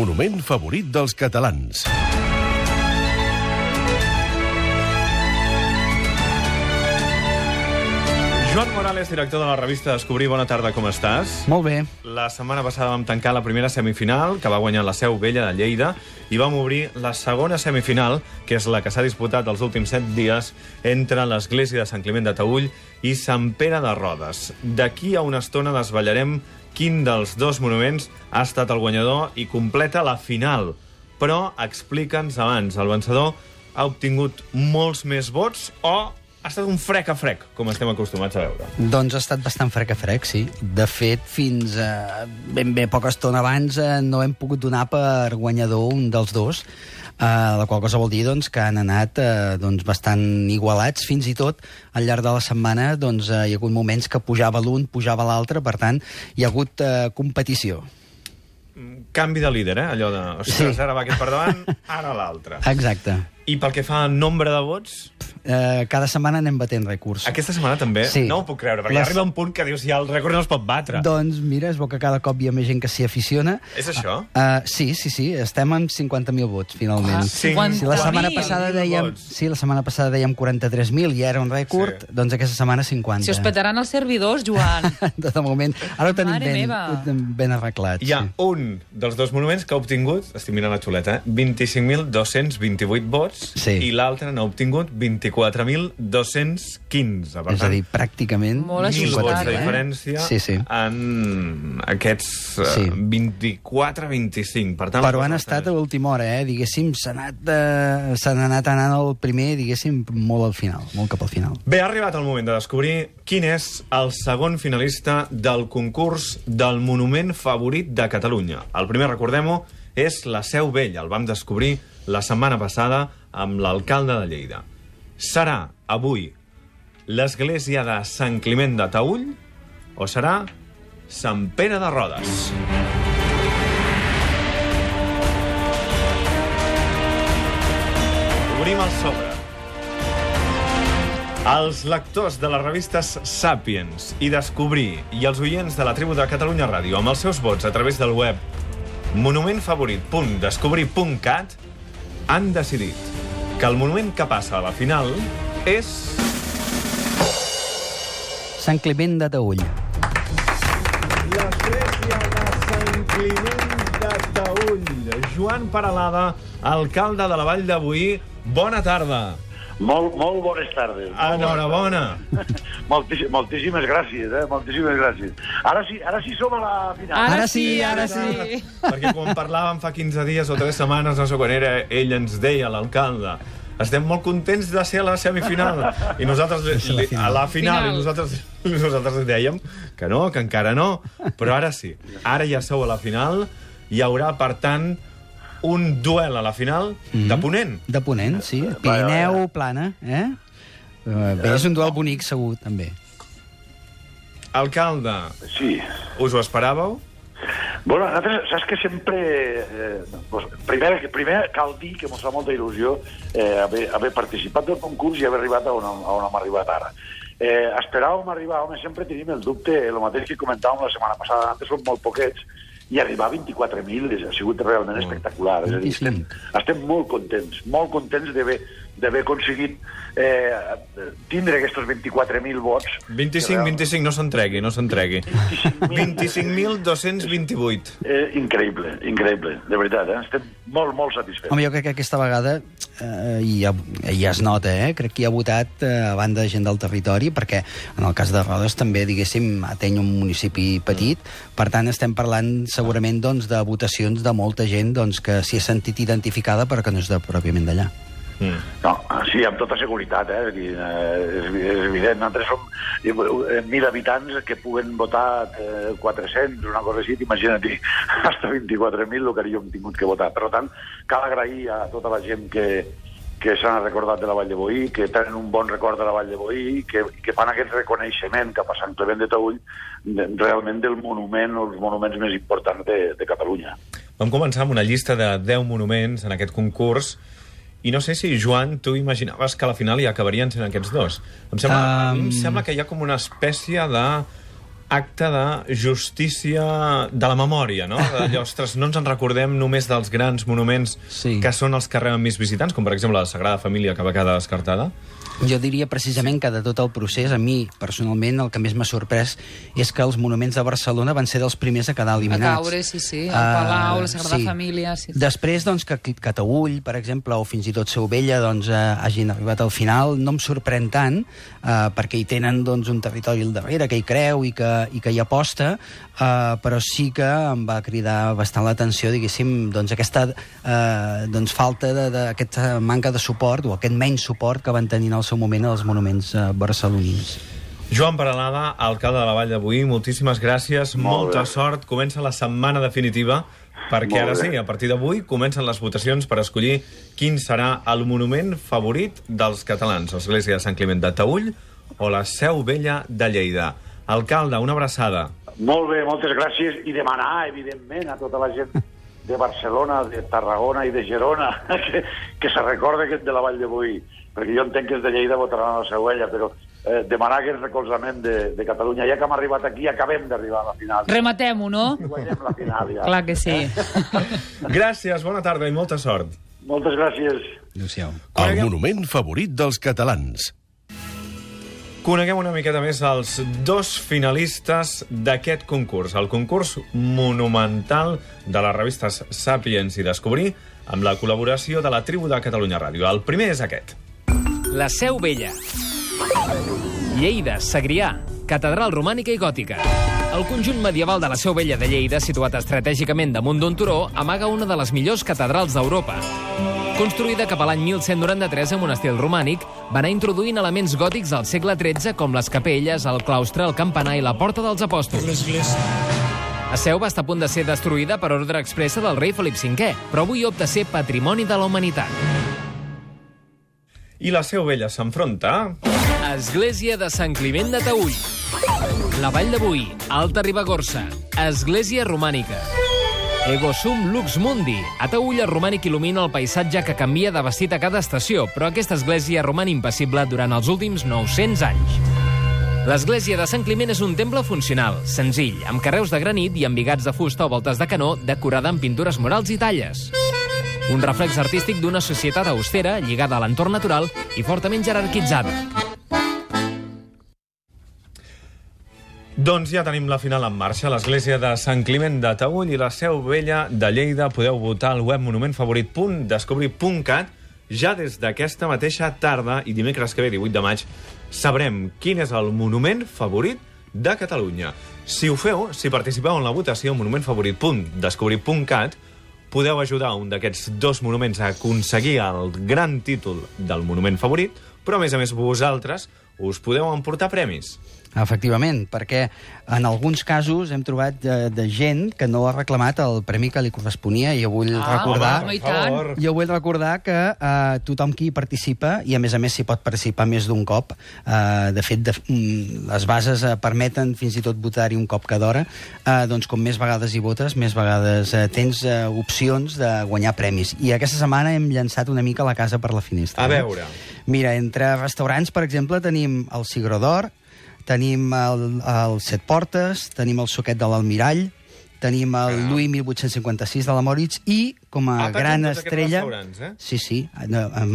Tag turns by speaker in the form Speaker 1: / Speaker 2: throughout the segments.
Speaker 1: Monument favorit dels catalans.
Speaker 2: Joan Morales, director de la revista Descobrir, bona tarda, com estàs?
Speaker 3: Molt bé.
Speaker 2: La setmana passada vam tancar la primera semifinal, que va guanyar la Seu Vella de Lleida, i vam obrir la segona semifinal, que és la que s'ha disputat els últims set dies entre l'Església de Sant Climent de Taüll i Sant Pere de Rodes. D'aquí a una estona desvetllarem quin dels dos monuments ha estat el guanyador i completa la final. Però explica'ns abans, el vencedor ha obtingut molts més vots o ha estat un frec a frec, com estem acostumats a veure?
Speaker 3: Doncs ha estat bastant frec a frec, sí. De fet, fins a ben bé poca estona abans eh, no hem pogut donar per guanyador un dels dos, eh, la qual cosa vol dir doncs, que han anat eh, doncs, bastant igualats, fins i tot al llarg de la setmana doncs, eh, hi ha hagut moments que pujava l'un, pujava l'altre, per tant, hi ha hagut eh, competició.
Speaker 2: Canvi de líder, eh? Allò de... Ostres,
Speaker 3: Sí.
Speaker 2: ara va aquest per davant, ara l'altre.
Speaker 3: Exacte.
Speaker 2: I pel que fa a nombre de vots,
Speaker 3: Eh, cada setmana anem batent rècords.
Speaker 2: aquesta setmana també,
Speaker 3: Sí.
Speaker 2: no ho puc creure, perquè
Speaker 3: Les-
Speaker 2: arriba un punt que dius, ja el rècord no es pot batre.
Speaker 3: Doncs mira, es veu que cada cop hi ha més gent que s'hi aficiona.
Speaker 2: És això?
Speaker 3: Uh, sí, sí, sí, estem en 50.000 vots, finalment.
Speaker 2: Ah,
Speaker 3: Sí,
Speaker 2: cinquanta
Speaker 3: la setmana passada dèiem, sí, la setmana passada dèiem 43.000 i era un rècord,
Speaker 2: Sí.
Speaker 3: doncs aquesta setmana 50.
Speaker 4: Si us petaran els servidors, Joan.
Speaker 3: De moment, ara ho tenim
Speaker 4: Mare
Speaker 3: ben,
Speaker 4: meva.
Speaker 3: ben arreglat.
Speaker 2: Hi ha
Speaker 3: sí.
Speaker 2: un dels dos monuments que ha obtingut, estic mirant la xuleta, eh? 25.228 vots
Speaker 3: Sí.
Speaker 2: i l'altre n'ha obtingut 24.215. Per
Speaker 3: És a dir, pràcticament...
Speaker 4: Molt
Speaker 2: vots de
Speaker 4: eh?
Speaker 2: diferència
Speaker 3: Sí, sí.
Speaker 2: en aquests uh,
Speaker 3: Sí.
Speaker 2: 24-25. Per tant,
Speaker 3: Però han estat a última hora, eh? Diguéssim, s'ha anat, eh, s'han anat anant al primer, diguéssim, molt al final, molt cap al final.
Speaker 2: Bé, ha arribat el moment de descobrir quin és el segon finalista del concurs del monument favorit de Catalunya. El primer, recordem-ho, és la Seu Vella. El vam descobrir la setmana passada amb l'alcalde de Lleida. Serà avui l'església de Sant Climent de Taüll o serà Sant Pere de Rodes? Obrim el sobre. Els lectors de les revistes Sapiens i Descobrir i els oients de la tribu de Catalunya Ràdio amb els seus vots a través del web monumentfavorit.descobrir.cat han decidit que el monument que passa a la final és...
Speaker 3: Sant Climent de Taüll.
Speaker 2: L'església de Sant Climent de Taüll. Joan Paralada, alcalde de la Vall Boí, bona tarda.
Speaker 5: Molt, molt bones tardes. Molt
Speaker 2: Enhorabona.
Speaker 5: Moltíssim, moltíssimes gràcies, eh? Moltíssimes gràcies. Ara sí, ara sí som a la final.
Speaker 3: Ara sí, ara sí.
Speaker 2: Perquè quan parlàvem fa 15 dies o 3 setmanes, no sé quan era, ell ens deia, l'alcalde, estem molt contents de ser a la semifinal. I nosaltres, li, a la final,
Speaker 4: Final.
Speaker 2: i nosaltres, nosaltres dèiem que no, que encara no, però ara sí. Ara ja sou a la final, hi haurà, per tant, un duel a la final de Ponent.
Speaker 3: De Ponent, sí. Pirineu, plana, eh? Eh, Bé, és un duel bonic, segur, també.
Speaker 2: Alcalde,
Speaker 5: Sí.
Speaker 2: us ho esperàveu?
Speaker 5: Bueno, nosaltres, saps que sempre... Eh, doncs, primer, primer cal dir que ens fa molta il·lusió eh, haver, haver participat del concurs i haver arribat a on, a on hem arribat ara. Eh, esperàvem arribar, home, sempre tenim el dubte, el mateix que comentàvem la setmana passada, antes som molt poquets, i arribar a 24.000 és- ha sigut realment espectacular. És a dir, estem,
Speaker 3: 25.
Speaker 5: estem molt contents, molt contents d'haver d'haver aconseguit eh, tindre aquests 24.000 vots.
Speaker 2: 25, 25, no s'entregui, no s'entregui. 25.228.
Speaker 5: Eh, increïble, increïble, de veritat, eh? estem molt, molt satisfets.
Speaker 3: Home, jo crec que aquesta vegada, eh, i ja, ja es nota, eh? crec que hi ha votat eh, a banda de gent del territori, perquè en el cas de Rodes també, diguéssim, ateny un municipi petit, per tant estem parlant segurament doncs, de votacions de molta gent doncs, que s'hi ha sentit identificada però que no és de, pròpiament d'allà.
Speaker 2: Mm.
Speaker 5: No, sí, amb tota seguretat, eh? Dir, eh, és, és evident. Nosaltres som eh, 1.000 habitants que puguen votar eh, 400, una cosa així, imagina't, hasta 24.000 el que havíem tingut que votar. Per tant, cal agrair a tota la gent que, que s'han recordat de la Vall de Boí, que tenen un bon record de la Vall de Boí, que, que fan aquest reconeixement cap a Sant Clement de Taüll, de, realment del monument, els monuments més importants de, de Catalunya.
Speaker 2: Vam començar amb una llista de 10 monuments en aquest concurs i no sé si, Joan, tu imaginaves que a la final hi acabarien sent aquests dos. Em sembla, um... a mi em sembla que hi ha com una espècie de acte de justícia de la memòria, no? Allò, ostres, no ens en recordem només dels grans monuments
Speaker 3: Sí.
Speaker 2: que són els que reben més visitants, com per exemple la Sagrada Família, que va quedar descartada.
Speaker 3: Jo diria precisament que de tot el procés, a mi, personalment, el que més m'ha sorprès és que els monuments de Barcelona van ser dels primers a quedar
Speaker 4: A
Speaker 3: eliminats.
Speaker 4: caure, sí, sí. El
Speaker 3: Ah,
Speaker 4: Palau, la Sagrada
Speaker 3: sí.
Speaker 4: Família... Sí.
Speaker 3: Després, doncs, que Cataüll, per exemple, o fins i tot Seuvella, doncs, eh, hagin arribat al final, no em sorprèn tant, eh, perquè hi tenen doncs, un territori al darrere que hi creu i que, i que hi aposta, eh, però sí que em va cridar bastant l'atenció, diguéssim, doncs, aquesta eh, doncs, falta de- d'aquesta manca de suport, o aquest menys suport que van tenir en el seu moment els monuments eh, barcelonins.
Speaker 2: Joan Paralada, alcalde de la Vall de Boí, moltíssimes gràcies,
Speaker 5: Molt
Speaker 2: molta
Speaker 5: bé.
Speaker 2: sort. Comença la setmana definitiva, perquè
Speaker 5: Molt
Speaker 2: ara
Speaker 5: bé.
Speaker 2: sí, a partir d'avui comencen les votacions per escollir quin serà el monument favorit dels catalans, l'església de Sant Climent de Taüll o la Seu Vella de Lleida. Alcalde, una abraçada.
Speaker 5: Molt bé, moltes gràcies i demanar, evidentment, a tota la gent de Barcelona, de Tarragona i de Girona que, que se recorde aquest de la Vall de Boí, perquè jo entenc que els de Lleida votaran a la Següella, però eh, demanar aquest recolzament de, de Catalunya. Ja que hem arribat aquí, acabem d'arribar a la final.
Speaker 4: Rematem-ho, no?
Speaker 5: I guanyem la final, ja.
Speaker 4: Clar que sí.
Speaker 2: Gràcies, bona tarda i molta sort.
Speaker 5: Moltes gràcies.
Speaker 3: Adéu-siau.
Speaker 1: El monument favorit dels catalans.
Speaker 2: Coneguem una miqueta més els dos finalistes d'aquest concurs, el concurs monumental de les revistes Sapiens i Descobrir, amb la col·laboració de la tribu de Catalunya Ràdio. El primer és aquest.
Speaker 6: La Seu Vella. Lleida, Segrià, catedral romànica i gòtica. El conjunt medieval de la Seu Vella de Lleida, situat estratègicament damunt d'un turó, amaga una de les millors catedrals d'Europa. Construïda cap a l'any 1193 amb un estil romànic, va anar introduint elements gòtics al segle XIII com les capelles, el claustre, el campanar i la porta dels apòstols. La seu va estar a punt de ser destruïda per ordre expressa del rei Felip V, però avui opta a ser patrimoni de la humanitat.
Speaker 2: I la Seu Vella s'enfronta...
Speaker 6: Església de Sant Climent de Taüll. La Vall de Boí, Alta Ribagorça. Església romànica. Ego sum lux mundi. A Taüll el romànic il·lumina el paisatge que canvia de vestit a cada estació, però aquesta església roman impassible durant els últims 900 anys. L'església de Sant Climent és un temple funcional, senzill, amb carreus de granit i embigats de fusta o voltes de canó decorada amb pintures murals i talles. Un reflex artístic d'una societat austera, lligada a l'entorn natural i fortament jerarquitzada.
Speaker 2: Doncs ja tenim la final en marxa. L'església de Sant Climent de Taüll i la Seu Vella de Lleida podeu votar al web monumentfavorit.descobrir.cat ja des d'aquesta mateixa tarda i dimecres que ve, 18 de maig, sabrem quin és el monument favorit de Catalunya. Si ho feu, si participeu en la votació monumentfavorit.descobrir.cat, podeu ajudar un d'aquests dos monuments a aconseguir el gran títol del monument favorit, però a més a més vosaltres us podeu emportar premis.
Speaker 3: Efectivament, perquè en alguns casos hem trobat de, de gent que no ha reclamat el premi que li corresponia i jo vull
Speaker 4: Ah,
Speaker 3: recordar...
Speaker 4: home.
Speaker 3: Jo vull recordar que eh, tothom qui hi participa, i a més a més s'hi pot participar més d'un cop, eh, de fet, de, mm, les bases eh, permeten fins i tot votar-hi un cop cada hora, eh, doncs com més vegades hi votes, més vegades eh, tens eh, opcions de guanyar premis. I aquesta setmana hem llançat una mica la casa per la finestra.
Speaker 2: A
Speaker 3: eh?
Speaker 2: veure.
Speaker 3: Mira, entre restaurants, per exemple, tenim el Cigró d'Or, tenim el, el Set Portes, tenim el Suquet de l'Almirall, tenim el Louis 1856 de la Moritz i, com a
Speaker 2: Ah, tots
Speaker 3: gran estrella...
Speaker 2: eh?
Speaker 3: Sí, sí,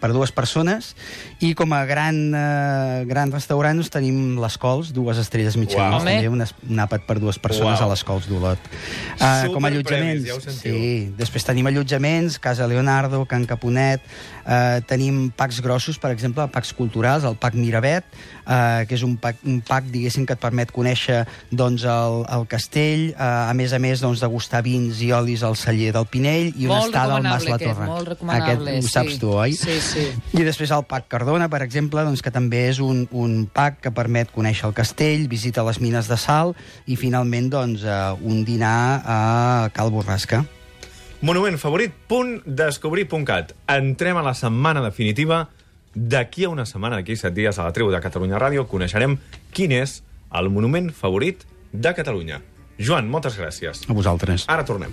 Speaker 3: per dues persones. I com a gran, eh, gran restaurant doncs, tenim les Cols, dues estrelles Michelin,
Speaker 2: Uau.
Speaker 3: també un, un àpat per dues persones
Speaker 2: Uau.
Speaker 3: a les Cols d'Olot. Uh, com a allotjaments,
Speaker 2: ja ho sentiu.
Speaker 3: sí, després tenim allotjaments, Casa Leonardo, Can Caponet, eh, tenim packs grossos, per exemple, packs culturals, el pack Miravet, eh, que és un pack, un pack, diguéssim, que et permet conèixer doncs, el, el castell, eh, a més a més, doncs, degustar vins i olis al celler del Pinell i una
Speaker 4: Molt
Speaker 3: estada al Mas La
Speaker 4: aquest,
Speaker 3: Torre.
Speaker 4: molt recomanable,
Speaker 3: Aquest ho
Speaker 4: sí.
Speaker 3: saps tu, oi?
Speaker 4: Sí, sí.
Speaker 3: I després el Pack Cardona, per exemple, doncs, que també és un, un pack que permet conèixer el castell, visita les mines de sal i, finalment, doncs, eh, un dinar a Cal Borrasca.
Speaker 2: Monument favorit, punt descobrir.cat. Entrem a la setmana definitiva. D'aquí a una setmana, d'aquí set dies, a la tribu de Catalunya Ràdio, coneixerem quin és el monument favorit de Catalunya. Joan, moltes gràcies.
Speaker 3: A vosaltres.
Speaker 2: Ara tornem.